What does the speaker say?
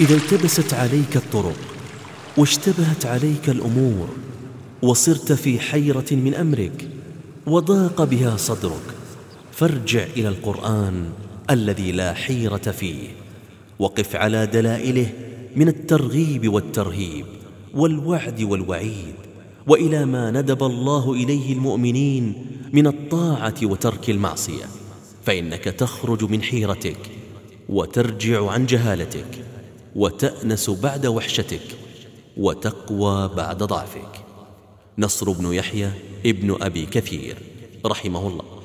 إذا التبست عليك الطرق واشتبهت عليك الأمور وصرت في حيرة من أمرك وضاق بها صدرك فارجع إلى القرآن الذي لا حيرة فيه وقف على دلائله من الترغيب والترهيب والوعد والوعيد وإلى ما ندب الله إليه المؤمنين من الطاعة وترك المعصية فإنك تخرج من حيرتك وترجع عن جهالتك. وتأنس بعد وحشتك وتقوى بعد ضعفك. نصر بن يحيى ابن أبي كثير رحمه الله.